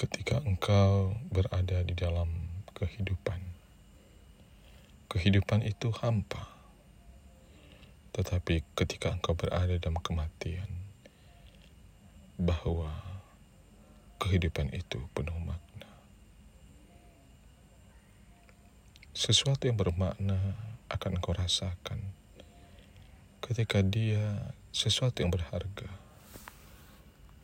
ketika engkau berada di dalam kehidupan. Kehidupan itu hampa, tetapi ketika engkau berada dalam kematian, bahwa kehidupan itu penuh makna. Sesuatu yang bermakna akan engkau rasakan ketika dia sesuatu yang berharga